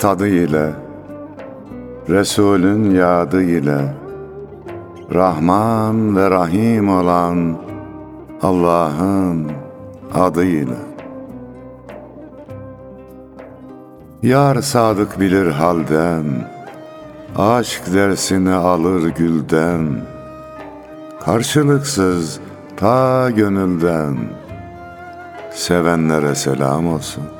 tadı ile, Resulün yadı ile, Rahman ve Rahim olan Allah'ın adıyla. Yar sadık bilir halden, Aşk dersini alır gülden, Karşılıksız ta gönülden, Sevenlere selam olsun.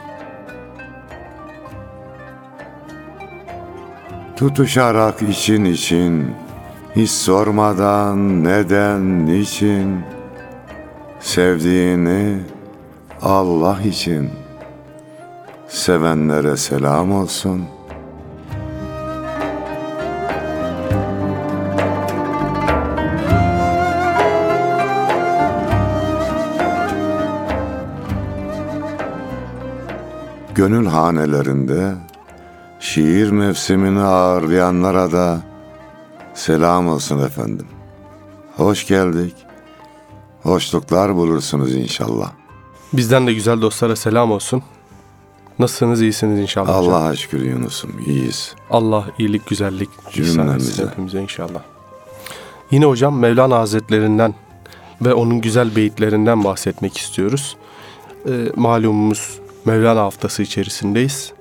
Tutuşarak için için, hiç sormadan neden, niçin, sevdiğini Allah için, sevenlere selam olsun.'' Gönül hanelerinde şiir mevsimini ağırlayanlara da selam olsun efendim. Hoş geldik. Hoşluklar bulursunuz inşallah. Bizden de güzel dostlara selam olsun. Nasılsınız, iyisiniz inşallah. Allah'a şükür Yunus'um, iyiyiz. Allah iyilik, güzellik Cümlemize. hepimize inşallah. Yine hocam Mevlana Hazretlerinden ve onun güzel beyitlerinden bahsetmek istiyoruz. Ee, malumumuz Mevlana haftası içerisindeyiz.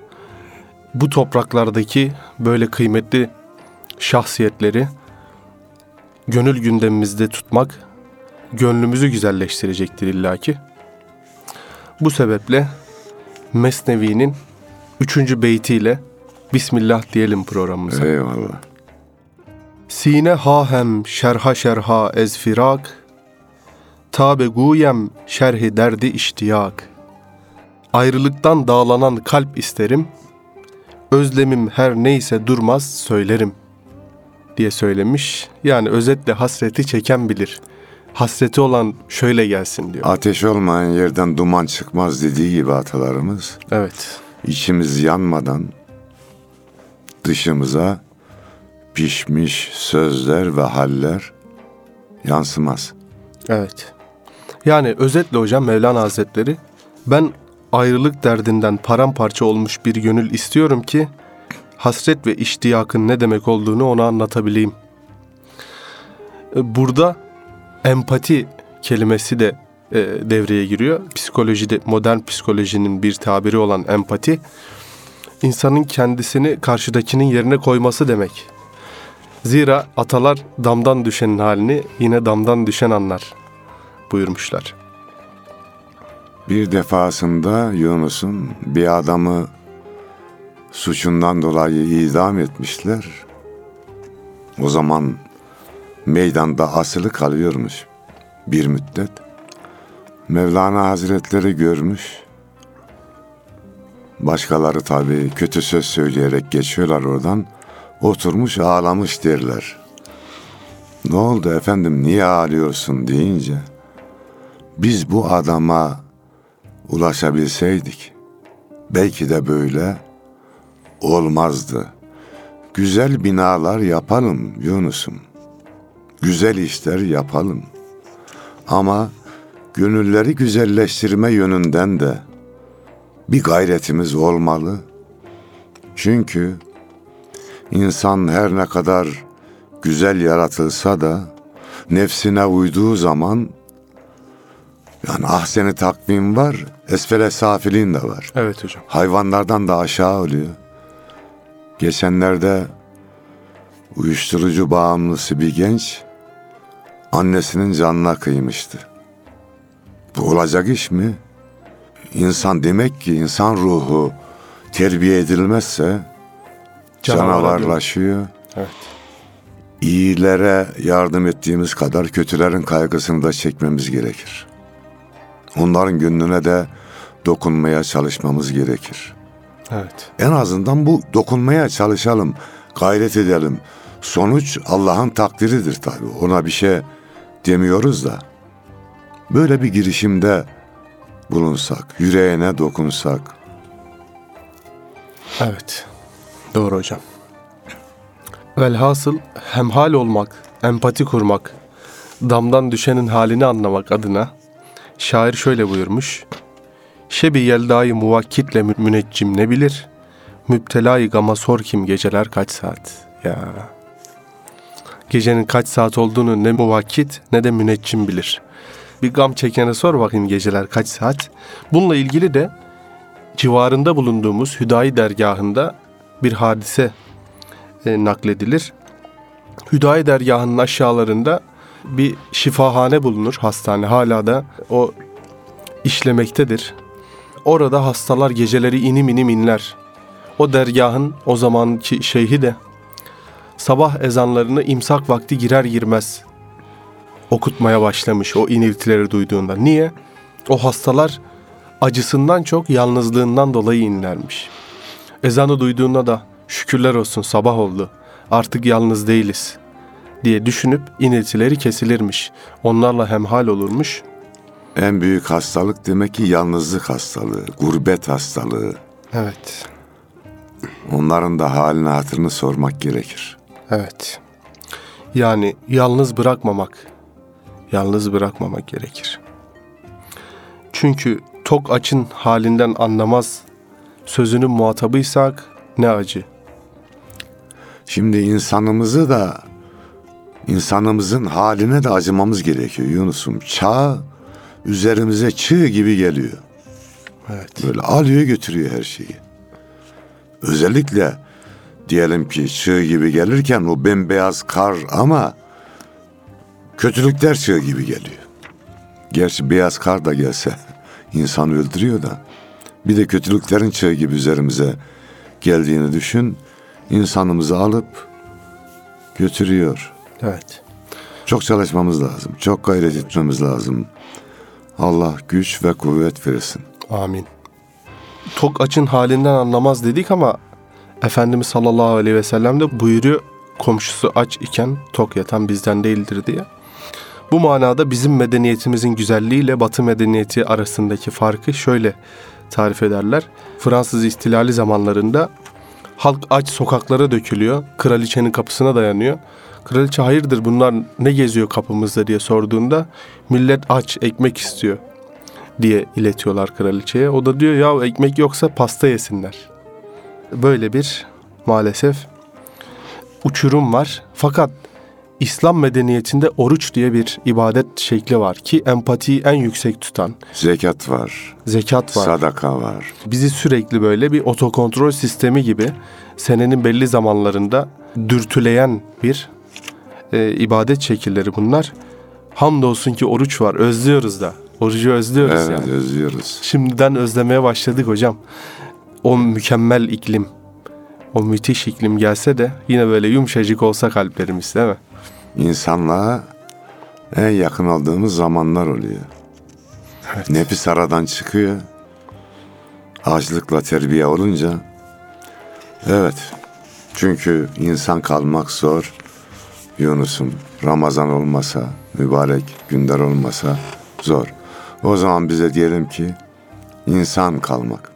Bu topraklardaki böyle kıymetli şahsiyetleri gönül gündemimizde tutmak gönlümüzü güzelleştirecektir illaki. Bu sebeple Mesnevi'nin üçüncü beytiyle Bismillah diyelim programımıza. Eyvallah. Sine ha hem şerha şerha ez firak Tabe guyem şerhi derdi iştiyak Ayrılıktan dağlanan kalp isterim Özlemim her neyse durmaz söylerim diye söylemiş. Yani özetle hasreti çeken bilir. Hasreti olan şöyle gelsin diyor. Ateş olmayan yerden duman çıkmaz dediği gibi atalarımız Evet. içimiz yanmadan dışımıza pişmiş sözler ve haller yansımaz. Evet. Yani özetle hocam Mevlana Hazretleri ben ayrılık derdinden paramparça olmuş bir gönül istiyorum ki hasret ve iştiyakın ne demek olduğunu ona anlatabileyim. E, Burada empati kelimesi de e, devreye giriyor. Psikolojide modern psikolojinin bir tabiri olan empati insanın kendisini karşıdakinin yerine koyması demek. Zira atalar damdan düşenin halini yine damdan düşen anlar buyurmuşlar. Bir defasında Yunus'un bir adamı suçundan dolayı idam etmişler. O zaman meydanda asılı kalıyormuş bir müddet. Mevlana Hazretleri görmüş. Başkaları tabii kötü söz söyleyerek geçiyorlar oradan. Oturmuş ağlamış derler. Ne oldu efendim niye ağlıyorsun deyince biz bu adama ulaşabilseydik belki de böyle olmazdı. Güzel binalar yapalım Yunus'um. Güzel işler yapalım. Ama gönülleri güzelleştirme yönünden de bir gayretimiz olmalı. Çünkü insan her ne kadar güzel yaratılsa da nefsine uyduğu zaman yani ahseni takvim var, esfele safilin de var. Evet hocam. Hayvanlardan da aşağı oluyor. Geçenlerde uyuşturucu bağımlısı bir genç annesinin canına kıymıştı. Bu olacak iş mi? İnsan demek ki insan ruhu terbiye edilmezse canavarlaşıyor. Evet. İyilere yardım ettiğimiz kadar kötülerin kaygısını da çekmemiz gerekir. Onların gönlüne de dokunmaya çalışmamız gerekir. Evet. En azından bu dokunmaya çalışalım, gayret edelim. Sonuç Allah'ın takdiridir tabii. Ona bir şey demiyoruz da. Böyle bir girişimde bulunsak, yüreğine dokunsak. Evet. Doğru hocam. Velhasıl hemhal olmak, empati kurmak, damdan düşenin halini anlamak adına şair şöyle buyurmuş. Şebi yeldayı muvakkitle mü- müneccim ne bilir? Müptelayı gama sor kim geceler kaç saat? Ya. Gecenin kaç saat olduğunu ne muvakkit ne de müneccim bilir. Bir gam çekene sor bakayım geceler kaç saat. Bununla ilgili de civarında bulunduğumuz Hüdayi dergahında bir hadise e, nakledilir. Hüdayi dergahının aşağılarında bir şifahane bulunur, hastane hala da o işlemektedir. Orada hastalar geceleri inim inim inler. O dergahın o zamanki şeyhi de sabah ezanlarını imsak vakti girer girmez okutmaya başlamış o iniltileri duyduğunda. Niye? O hastalar acısından çok yalnızlığından dolayı inlermiş. Ezanı duyduğunda da şükürler olsun sabah oldu. Artık yalnız değiliz diye düşünüp iniltileri kesilirmiş. Onlarla hemhal olurmuş. En büyük hastalık demek ki yalnızlık hastalığı, gurbet hastalığı. Evet. Onların da halini hatırını sormak gerekir. Evet. Yani yalnız bırakmamak, yalnız bırakmamak gerekir. Çünkü tok açın halinden anlamaz sözünün muhatabıysak ne acı. Şimdi insanımızı da insanımızın haline de acımamız gerekiyor Yunus'um. Çağ üzerimize çığ gibi geliyor. Evet. Böyle alıyor götürüyor her şeyi. Özellikle diyelim ki çığ gibi gelirken o bembeyaz kar ama kötülükler çığ gibi geliyor. Gerçi beyaz kar da gelse insan öldürüyor da bir de kötülüklerin çığ gibi üzerimize geldiğini düşün. insanımızı alıp götürüyor. Evet. Çok çalışmamız lazım. Çok gayret etmemiz lazım. Allah güç ve kuvvet versin. Amin. Tok açın halinden anlamaz dedik ama Efendimiz sallallahu aleyhi ve sellem de buyuruyor komşusu aç iken tok yatan bizden değildir diye. Bu manada bizim medeniyetimizin güzelliğiyle Batı medeniyeti arasındaki farkı şöyle tarif ederler. Fransız istilali zamanlarında halk aç sokaklara dökülüyor. Kraliçenin kapısına dayanıyor. Kraliçe hayırdır bunlar ne geziyor kapımızda diye sorduğunda millet aç ekmek istiyor diye iletiyorlar kraliçeye. O da diyor ya ekmek yoksa pasta yesinler. Böyle bir maalesef uçurum var. Fakat İslam medeniyetinde oruç diye bir ibadet şekli var ki empatiyi en yüksek tutan, Zekat var, zekat var. sadaka var. Bizi sürekli böyle bir otokontrol sistemi gibi senenin belli zamanlarında dürtüleyen bir e, ibadet şekilleri bunlar. Hamdolsun ki oruç var. Özlüyoruz da. Orucu özlüyoruz Evet yani. özlüyoruz. Şimdiden özlemeye başladık hocam. O mükemmel iklim, o müthiş iklim gelse de yine böyle yumuşacık olsa kalplerimiz değil mi? İnsanlığa en yakın olduğumuz zamanlar oluyor. Evet. Nefis aradan çıkıyor. Açlıkla terbiye olunca. Evet. Çünkü insan kalmak zor. Yunus'um Ramazan olmasa, mübarek günler olmasa zor. O zaman bize diyelim ki insan kalmak.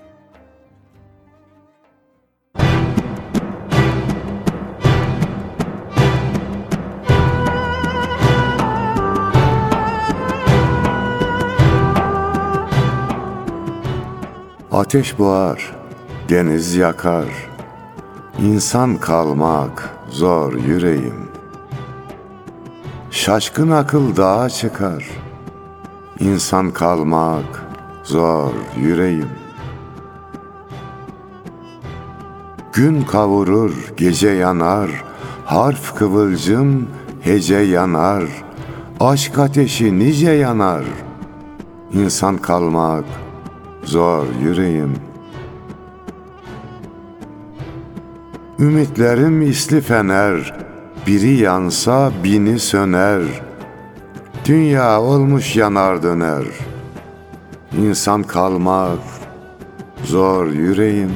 Ateş boğar, deniz yakar. İnsan kalmak zor yüreğim. Şaşkın akıl dağa çıkar. İnsan kalmak zor yüreğim. Gün kavurur, gece yanar. Harf kıvılcım, hece yanar. Aşk ateşi nice yanar. İnsan kalmak zor yüreğim. Ümitlerim isli fener, biri yansa bini söner. Dünya olmuş yanar döner. İnsan kalmak zor yüreğim.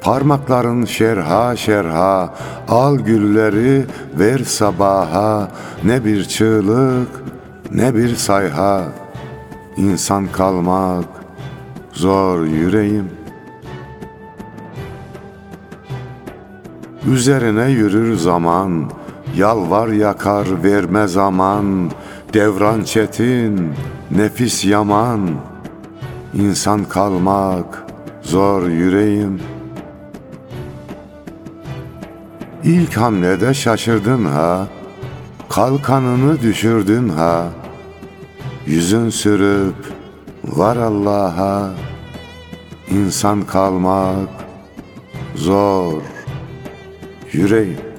Parmakların şerha şerha, al gülleri ver sabaha, ne bir çığlık ne bir sayha, insan kalmak zor yüreğim. Üzerine yürür zaman, yalvar yakar verme zaman, devran çetin, nefis yaman, insan kalmak zor yüreğim.'' İlk hamlede şaşırdın ha, kalkanını düşürdün ha. Yüzün sürüp var Allah'a, insan kalmak zor yüreğim.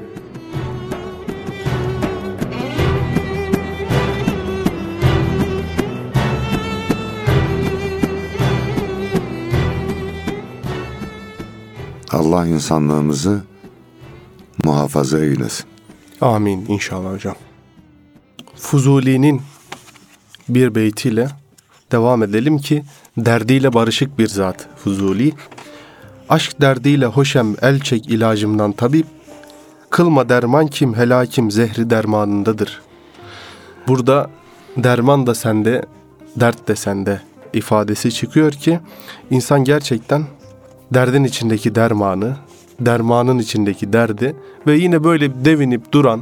Allah insanlığımızı muhafaza eylesin. Amin inşallah hocam. Fuzuli'nin bir beytiyle devam edelim ki derdiyle barışık bir zat Fuzuli. Aşk derdiyle hoşem el çek ilacımdan tabip. Kılma derman kim helakim zehri dermanındadır. Burada derman da sende, dert de sende ifadesi çıkıyor ki insan gerçekten derdin içindeki dermanı, dermanın içindeki derdi ve yine böyle devinip duran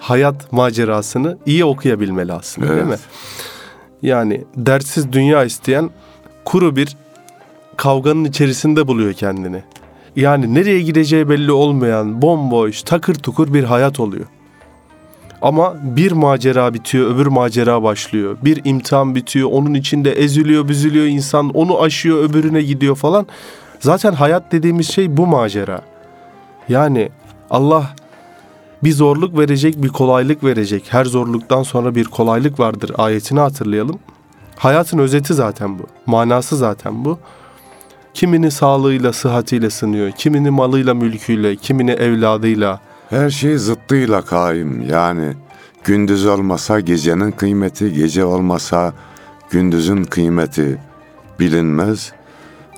hayat macerasını iyi okuyabilmeli aslında Evet. değil mi? Yani dertsiz dünya isteyen kuru bir kavganın içerisinde buluyor kendini. Yani nereye gideceği belli olmayan bomboş, takır tukur bir hayat oluyor. Ama bir macera bitiyor, öbür macera başlıyor. Bir imtihan bitiyor, onun içinde eziliyor, büzülüyor insan, onu aşıyor, öbürüne gidiyor falan. Zaten hayat dediğimiz şey bu macera. Yani Allah bir zorluk verecek, bir kolaylık verecek. Her zorluktan sonra bir kolaylık vardır ayetini hatırlayalım. Hayatın özeti zaten bu. Manası zaten bu. Kimini sağlığıyla, sıhhatiyle sınıyor. Kimini malıyla, mülküyle, kimini evladıyla. Her şey zıttıyla kaim. Yani gündüz olmasa gecenin kıymeti, gece olmasa gündüzün kıymeti bilinmez.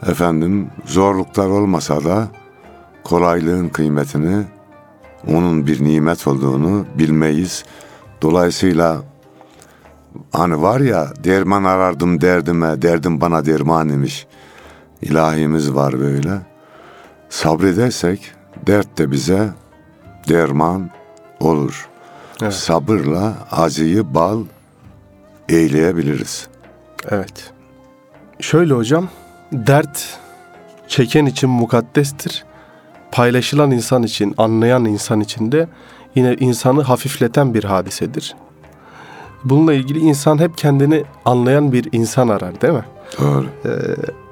Efendim zorluklar olmasa da kolaylığın kıymetini, onun bir nimet olduğunu bilmeyiz. Dolayısıyla hani var ya derman arardım derdime, derdim bana derman imiş. İlahimiz var böyle. Sabredersek dert de bize derman olur. Evet. Sabırla acıyı bal eyleyebiliriz. Evet. Şöyle hocam, dert çeken için mukaddestir. Paylaşılan insan için, anlayan insan için de yine insanı hafifleten bir hadisedir. Bununla ilgili insan hep kendini anlayan bir insan arar değil mi? Doğru.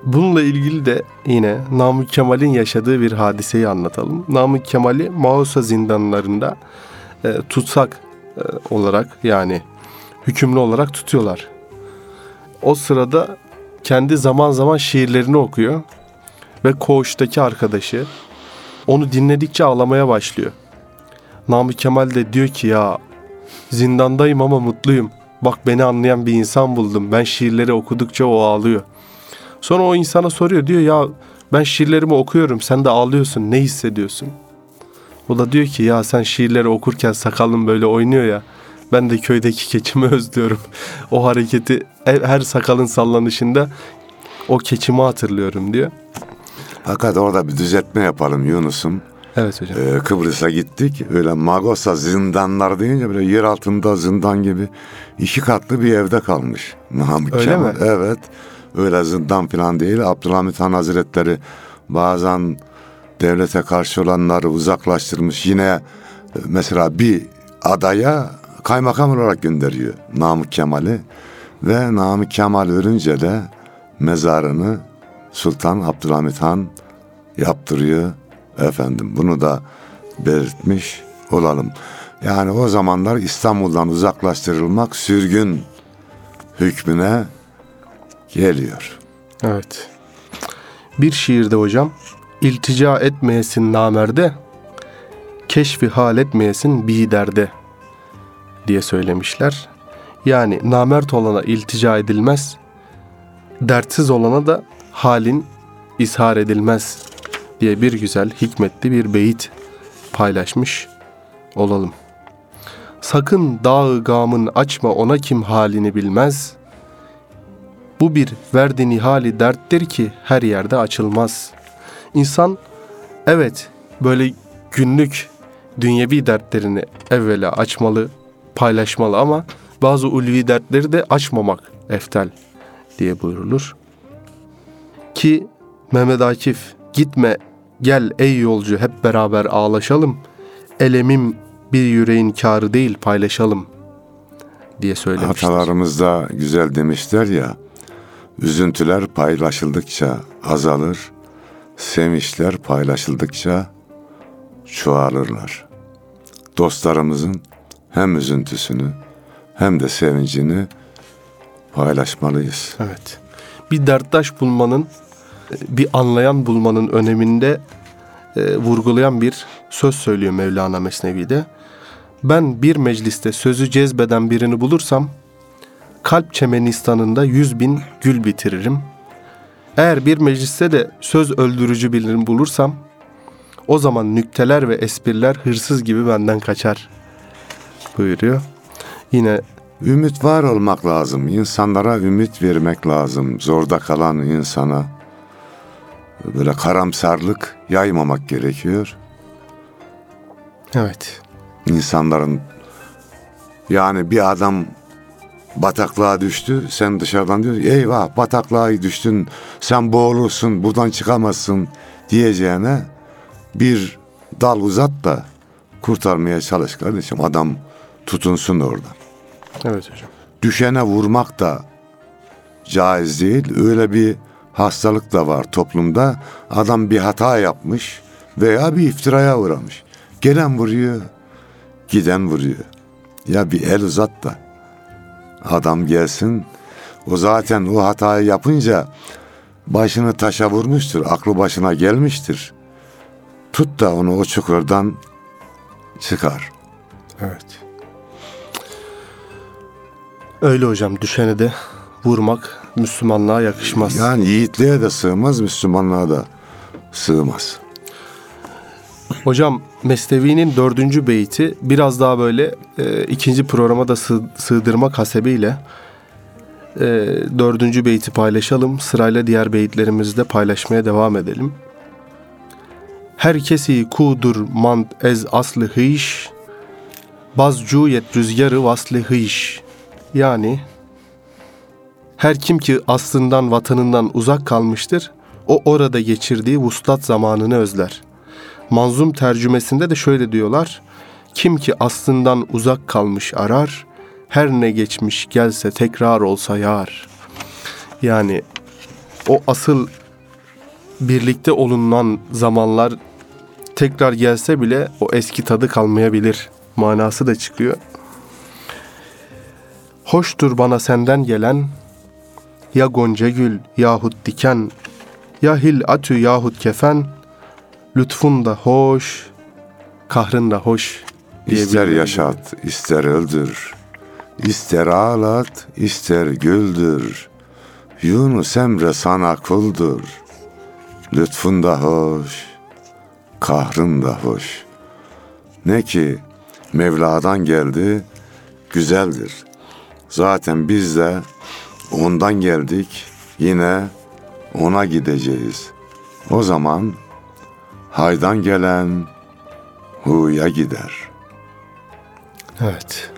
Bununla ilgili de yine Namık Kemal'in yaşadığı bir hadiseyi anlatalım. Namık Kemal'i Mausa zindanlarında e, tutsak e, olarak yani hükümlü olarak tutuyorlar. O sırada kendi zaman zaman şiirlerini okuyor ve koğuştaki arkadaşı onu dinledikçe ağlamaya başlıyor. Namık Kemal de diyor ki ya zindandayım ama mutluyum. Bak beni anlayan bir insan buldum. Ben şiirleri okudukça o ağlıyor. Sonra o insana soruyor diyor ya ben şiirlerimi okuyorum sen de ağlıyorsun ne hissediyorsun? O da diyor ki ya sen şiirleri okurken sakalın böyle oynuyor ya ben de köydeki keçimi özlüyorum. o hareketi her her sakalın sallanışında o keçimi hatırlıyorum diyor. Fakat orada bir düzeltme yapalım Yunus'um. Evet hocam. Ee, Kıbrıs'a gittik. Öyle Magos'a zindanlar deyince böyle yer altında zindan gibi iki katlı bir evde kalmış. Namık Öyle Kemal. mi? Evet. Öyle zindan falan değil. Abdülhamit Han Hazretleri bazen devlete karşı olanları uzaklaştırmış. Yine e, mesela bir adaya kaymakam olarak gönderiyor Namık Kemal'i. Ve Namık Kemal ölünce de mezarını Sultan Abdülhamit Han yaptırıyor efendim. Bunu da belirtmiş olalım. Yani o zamanlar İstanbul'dan uzaklaştırılmak sürgün hükmüne geliyor. Evet. Bir şiirde hocam iltica etmeyesin namerde keşfi hal etmeyesin bir derde diye söylemişler. Yani namert olana iltica edilmez, dertsiz olana da halin ishar edilmez diye bir güzel hikmetli bir beyit paylaşmış olalım. Sakın dağı gamın açma ona kim halini bilmez. Bu bir verdi nihali derttir ki her yerde açılmaz. İnsan evet böyle günlük dünyevi dertlerini evvela açmalı, paylaşmalı ama bazı ulvi dertleri de açmamak eftel diye buyurulur. Ki Mehmet Akif gitme gel ey yolcu hep beraber ağlaşalım. Elemim bir yüreğin kârı değil paylaşalım diye söylemiştir. Atalarımız da güzel demişler ya, üzüntüler paylaşıldıkça azalır, sevinçler paylaşıldıkça çoğalırlar. Dostlarımızın hem üzüntüsünü hem de sevincini paylaşmalıyız. Evet. Bir derttaş bulmanın, bir anlayan bulmanın öneminde e, vurgulayan bir söz söylüyor Mevlana Mesnevi'de. Ben bir mecliste sözü cezbeden birini bulursam, kalp çemenistanında yüz bin gül bitiririm. Eğer bir mecliste de söz öldürücü birini bulursam, o zaman nükteler ve espriler hırsız gibi benden kaçar buyuruyor. Yine Ümit var olmak lazım. İnsanlara ümit vermek lazım. Zorda kalan insana böyle karamsarlık yaymamak gerekiyor. evet İnsanların yani bir adam bataklığa düştü. Sen dışarıdan diyor eyvah bataklığa düştün. Sen boğulursun buradan çıkamazsın diyeceğine bir dal uzat da kurtarmaya çalış kardeşim. Adam tutunsun orada. evet hocam. düşene vurmak da caiz değil. Öyle bir hastalık da var toplumda. Adam bir hata yapmış veya bir iftiraya uğramış. Gelen vuruyor, giden vuruyor. Ya bir el uzat da adam gelsin. O zaten o hatayı yapınca başını taşa vurmuştur. Aklı başına gelmiştir. Tut da onu o çukurdan çıkar. Evet. Öyle hocam düşeni de vurmak Müslümanlığa yakışmaz. Yani yiğitliğe de sığmaz, Müslümanlığa da sığmaz. Hocam Mesnevi'nin dördüncü beyti biraz daha böyle e, ikinci programa da sığ- sığdırmak hasebiyle e, dördüncü beyti paylaşalım. Sırayla diğer beyitlerimizi de paylaşmaya devam edelim. Herkesi kudur mand ez aslı hıyş Bazcu yet rüzgarı vaslı hıyş Yani her kim ki aslından vatanından uzak kalmıştır, o orada geçirdiği vuslat zamanını özler. Manzum tercümesinde de şöyle diyorlar. Kim ki aslından uzak kalmış arar, her ne geçmiş gelse tekrar olsa yar. Yani o asıl birlikte olunan zamanlar tekrar gelse bile o eski tadı kalmayabilir manası da çıkıyor. Hoştur bana senden gelen ya gonca gül yahut diken ya hil atü yahut kefen lütfun da hoş kahrın da hoş İster yaşat, ister öldür. İster ağlat, ister güldür. Yunus Emre sana kuldur. Lütfun da hoş, kahrın da hoş. Ne ki Mevla'dan geldi, güzeldir. Zaten biz de ondan geldik, yine ona gideceğiz. O zaman haydan gelen huya gider. Evet.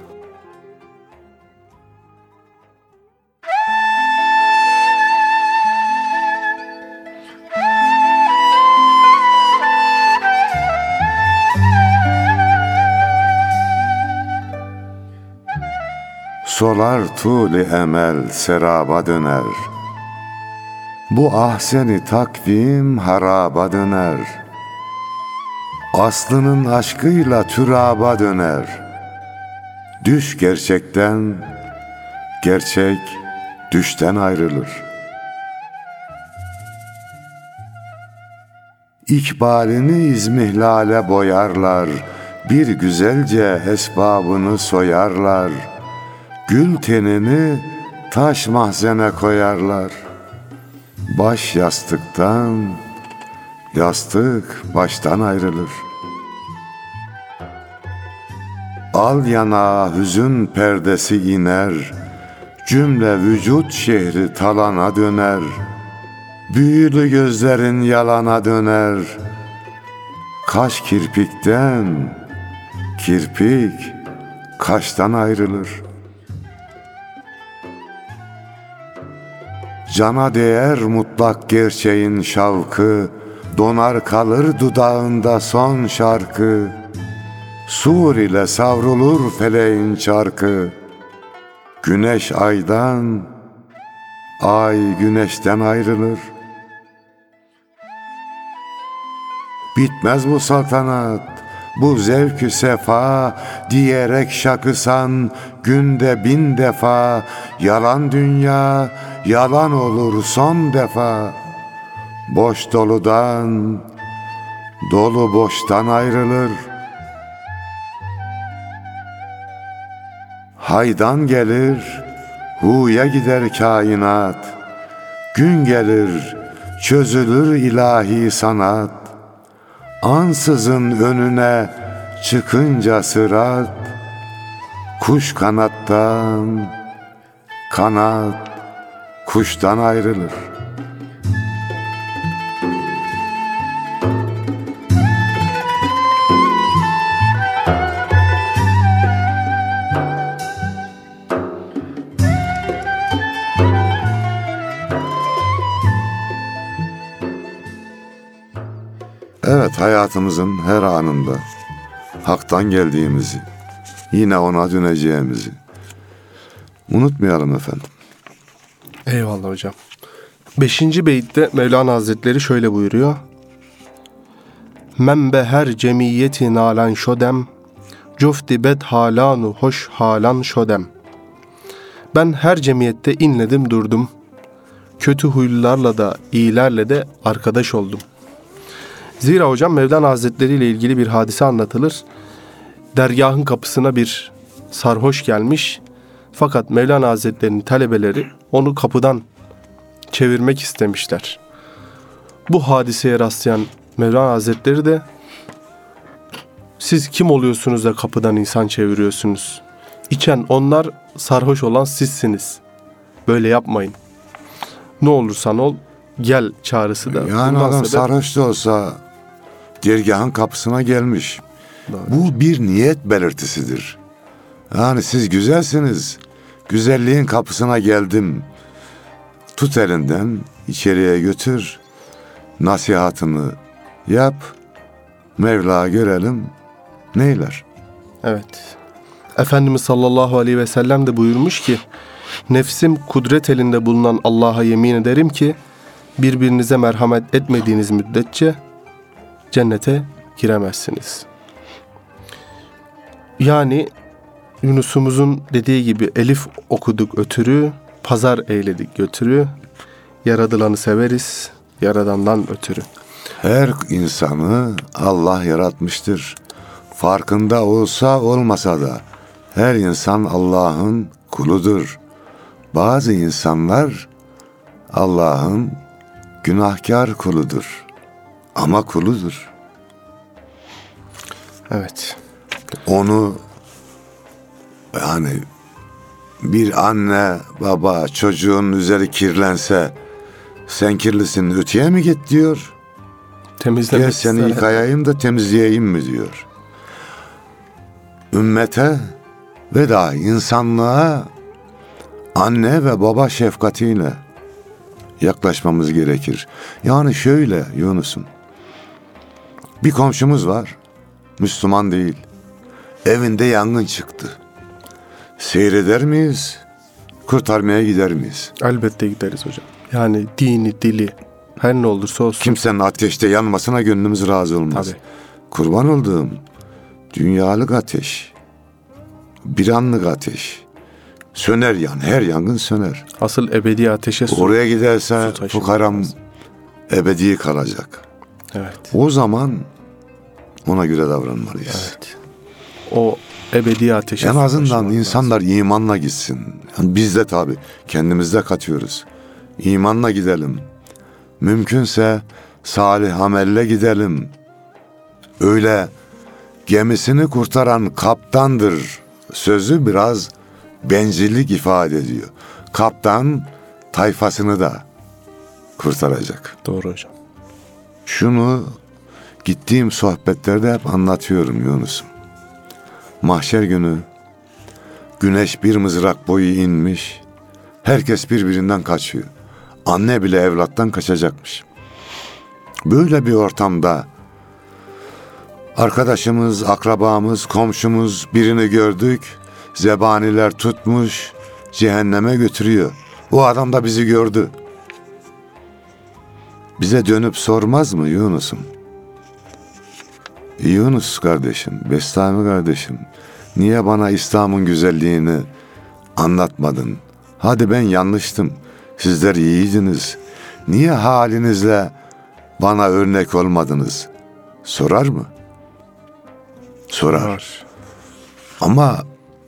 Solar tuli emel seraba döner. Bu ahseni takvim haraba döner. Aslının aşkıyla türaba döner. Düş gerçekten, gerçek düşten ayrılır. İkbalini izmihlale boyarlar, bir güzelce esbabını soyarlar. Gül tenini taş mahzene koyarlar. Baş yastıktan Yastık baştan ayrılır. Al yana hüzün perdesi iner, Cümle vücut şehri talana döner. Büyülü gözlerin yalana döner. Kaş kirpikten, kirpik kaştan ayrılır. Cana değer mutlak gerçeğin şavkı, Donar kalır dudağında son şarkı. Sur ile savrulur feleğin çarkı. Güneş aydan, ay güneşten ayrılır. Bitmez bu saltanat, bu zevkü sefa diyerek şakısan günde bin defa yalan dünya yalan olur son defa. Boş doludan dolu boştan ayrılır. Haydan gelir huya gider kainat. Gün gelir çözülür ilahi sanat. Ansızın önüne çıkınca sırat Kuş kanattan Kanat kuştan ayrılır Evet hayatımızın her anında haktan geldiğimizi, yine ona döneceğimizi unutmayalım efendim. Eyvallah hocam. Beşinci beyitte Mevlana Hazretleri şöyle buyuruyor. Men her cemiyeti nalan şodem, cufti bed halanu hoş halan şodem. Ben her cemiyette inledim durdum. Kötü huylularla da iyilerle de arkadaş oldum. Zira hocam Mevlana Hazretleri ile ilgili bir hadise anlatılır. Dergahın kapısına bir sarhoş gelmiş. Fakat Mevlana Hazretleri'nin talebeleri onu kapıdan çevirmek istemişler. Bu hadiseye rastlayan Mevlana Hazretleri de siz kim oluyorsunuz da kapıdan insan çeviriyorsunuz? İçen onlar, sarhoş olan sizsiniz. Böyle yapmayın. Ne olursan ol gel çağrısı da. Yani bundan adam sebep- sarhoş da olsa dergahın kapısına gelmiş. Bu bir niyet belirtisidir. Yani siz güzelsiniz. Güzelliğin kapısına geldim. Tut elinden içeriye götür. Nasihatını yap. Mevla görelim neyler. Evet. Efendimiz sallallahu aleyhi ve sellem de buyurmuş ki Nefsim kudret elinde bulunan Allah'a yemin ederim ki birbirinize merhamet etmediğiniz müddetçe cennete giremezsiniz. Yani Yunus'umuzun dediği gibi elif okuduk ötürü, pazar eyledik götürü, yaradılanı severiz, yaradandan ötürü. Her insanı Allah yaratmıştır. Farkında olsa olmasa da her insan Allah'ın kuludur. Bazı insanlar Allah'ın günahkar kuludur. Ama kuludur. Evet. Onu yani bir anne baba çocuğun üzeri kirlense sen kirlisin öteye mi git diyor. Temizlemek Gel seni ister- yıkayayım da temizleyeyim mi diyor. Ümmete ve da insanlığa anne ve baba şefkatiyle yaklaşmamız gerekir. Yani şöyle Yunus'um. Bir komşumuz var. Müslüman değil. Evinde yangın çıktı. Seyreder miyiz? Kurtarmaya gider miyiz? Elbette gideriz hocam. Yani dini, dili her ne olursa olsun. Kimsenin ateşte yanmasına gönlümüz razı olmaz. Tabii. Kurban olduğum dünyalık ateş, bir anlık ateş. Söner yani her yangın söner. Asıl ebedi ateşe su. Oraya giderse su fukaram lazım. ebedi kalacak. Evet. O zaman ona göre davranmalıyız. Evet. O ebedi ateşe En azından insanlar imanla gitsin. Yani biz de tabii kendimizde katıyoruz. İmanla gidelim. Mümkünse salih amelle gidelim. Öyle gemisini kurtaran kaptandır sözü biraz bencillik ifade ediyor. Kaptan tayfasını da kurtaracak. Doğru hocam. Şunu gittiğim sohbetlerde hep anlatıyorum Yunus'um. Mahşer günü güneş bir mızrak boyu inmiş. Herkes birbirinden kaçıyor. Anne bile evlattan kaçacakmış. Böyle bir ortamda arkadaşımız, akrabamız, komşumuz birini gördük. Zebaniler tutmuş, cehenneme götürüyor. O adam da bizi gördü. Bize dönüp sormaz mı Yunus'um? Yunus kardeşim, Bestami kardeşim, niye bana İslam'ın güzelliğini anlatmadın? Hadi ben yanlıştım, sizler iyiydiniz. Niye halinizle bana örnek olmadınız? Sorar mı? Sorar. Var. Ama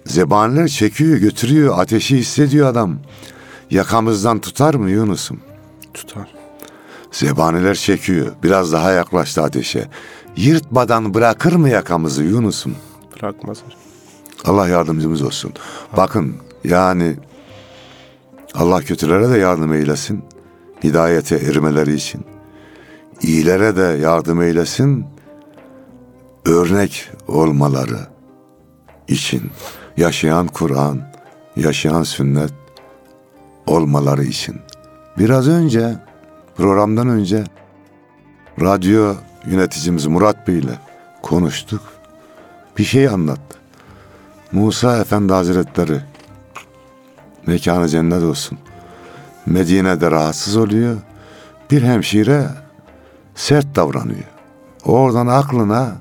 zebaniler çekiyor, götürüyor, ateşi hissediyor adam. Yakamızdan tutar mı Yunus'um? Tutar. Zebaniler çekiyor. Biraz daha yaklaştı ateşe. Yırtmadan bırakır mı yakamızı Yunus'um? Bırakmaz hocam. Allah yardımcımız olsun. Bakın yani Allah kötülere de yardım eylesin. Hidayete ermeleri için. İyilere de yardım eylesin. Örnek olmaları için. Yaşayan Kur'an, yaşayan sünnet olmaları için. Biraz önce programdan önce radyo yöneticimiz Murat Bey ile konuştuk. Bir şey anlattı. Musa Efendi Hazretleri mekanı cennet olsun. Medine'de rahatsız oluyor. Bir hemşire sert davranıyor. Oradan aklına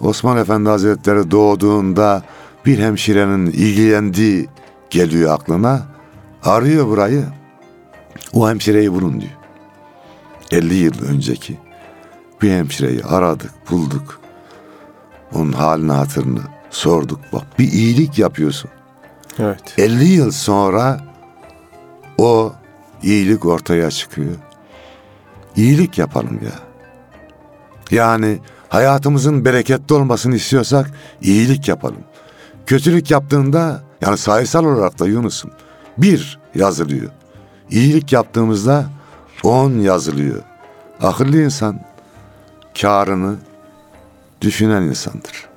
Osman Efendi Hazretleri doğduğunda bir hemşirenin ilgilendiği geliyor aklına. Arıyor burayı. O hemşireyi bulun diyor. 50 yıl önceki bir hemşireyi aradık, bulduk. Onun halini hatırını sorduk. Bak bir iyilik yapıyorsun. Evet. 50 yıl sonra o iyilik ortaya çıkıyor. İyilik yapalım ya. Yani hayatımızın bereketli olmasını istiyorsak iyilik yapalım. Kötülük yaptığında yani sayısal olarak da Yunus'um bir yazılıyor. İyilik yaptığımızda on yazılıyor. Akıllı insan karını düşünen insandır.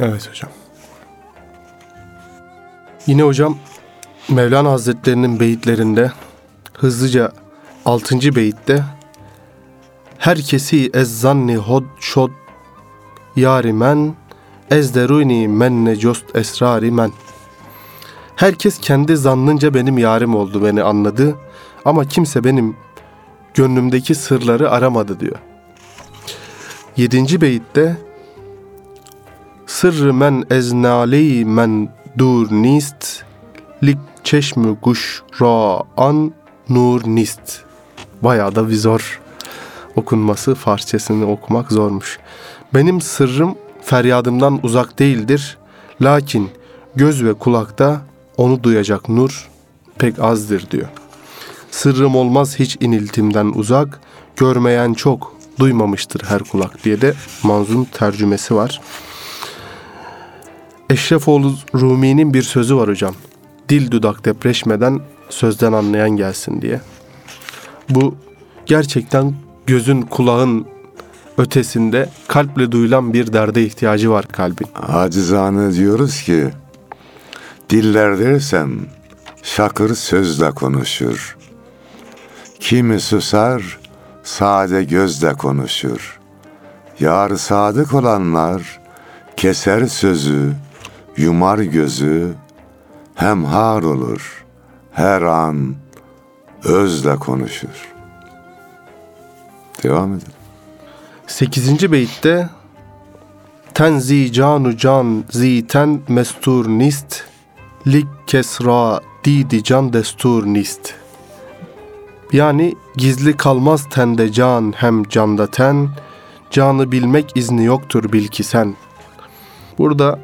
Evet hocam. Yine hocam Mevlana Hazretlerinin beyitlerinde hızlıca 6. beyitte Herkesi ez zanni hod şod yari men ez deruni menne cost esrari men Herkes kendi zannınca benim yarim oldu beni anladı ama kimse benim gönlümdeki sırları aramadı diyor. 7. beyitte Sırrı men eznali men dur nist lik çeşmü guş ra an nur nist. Bayağı da bir zor okunması, Farsçasını okumak zormuş. Benim sırrım feryadımdan uzak değildir. Lakin göz ve kulakta onu duyacak nur pek azdır diyor. Sırrım olmaz hiç iniltimden uzak, görmeyen çok, duymamıştır her kulak diye de manzum tercümesi var. Eşrefoğlu Rumi'nin bir sözü var hocam. Dil dudak depreşmeden sözden anlayan gelsin diye. Bu gerçekten gözün kulağın ötesinde kalple duyulan bir derde ihtiyacı var kalbin. Acizane diyoruz ki diller dersen şakır sözle konuşur. Kimi susar sade gözle konuşur. Yar sadık olanlar keser sözü, yumar gözü, hem har olur, her an özle konuşur. Devam edelim. 8. beytte Tenzi canu can ziten mestur nist lik kesra didi can destur nist. Yani gizli kalmaz tende can hem canda ten, canı bilmek izni yoktur bil ki sen. Burada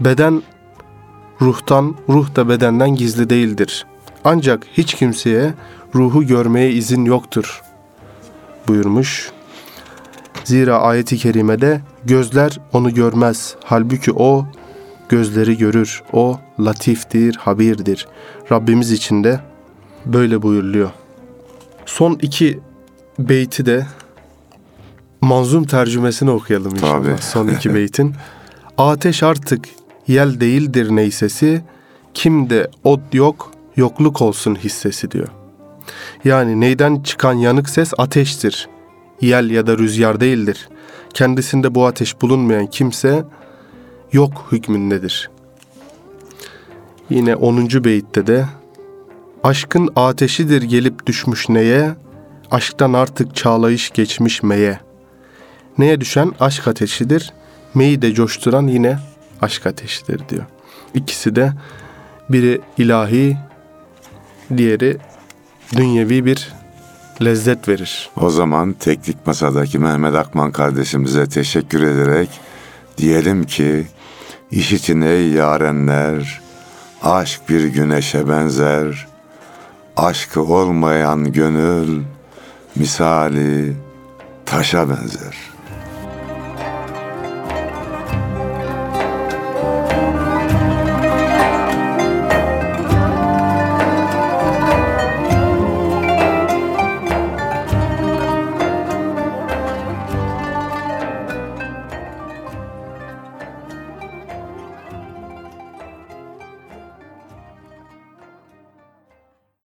beden ruhtan, ruh da bedenden gizli değildir. Ancak hiç kimseye ruhu görmeye izin yoktur buyurmuş. Zira ayeti kerimede gözler onu görmez. Halbuki o gözleri görür. O latiftir, habirdir. Rabbimiz için de böyle buyuruluyor. Son iki beyti de manzum tercümesini okuyalım inşallah. Tabii. Son iki beytin. Ateş artık yel değildir neysesi, kimde ot yok, yokluk olsun hissesi diyor. Yani neyden çıkan yanık ses ateştir. Yel ya da rüzgar değildir. Kendisinde bu ateş bulunmayan kimse yok hükmündedir. Yine 10. beytte de Aşkın ateşidir gelip düşmüş neye, aşktan artık çağlayış geçmiş meye. Neye düşen aşk ateşidir, meyi de coşturan yine aşk ateşidir diyor. İkisi de biri ilahi, diğeri dünyevi bir lezzet verir. O zaman teknik masadaki Mehmet Akman kardeşimize teşekkür ederek diyelim ki işitin ey yarenler aşk bir güneşe benzer aşkı olmayan gönül misali taşa benzer.''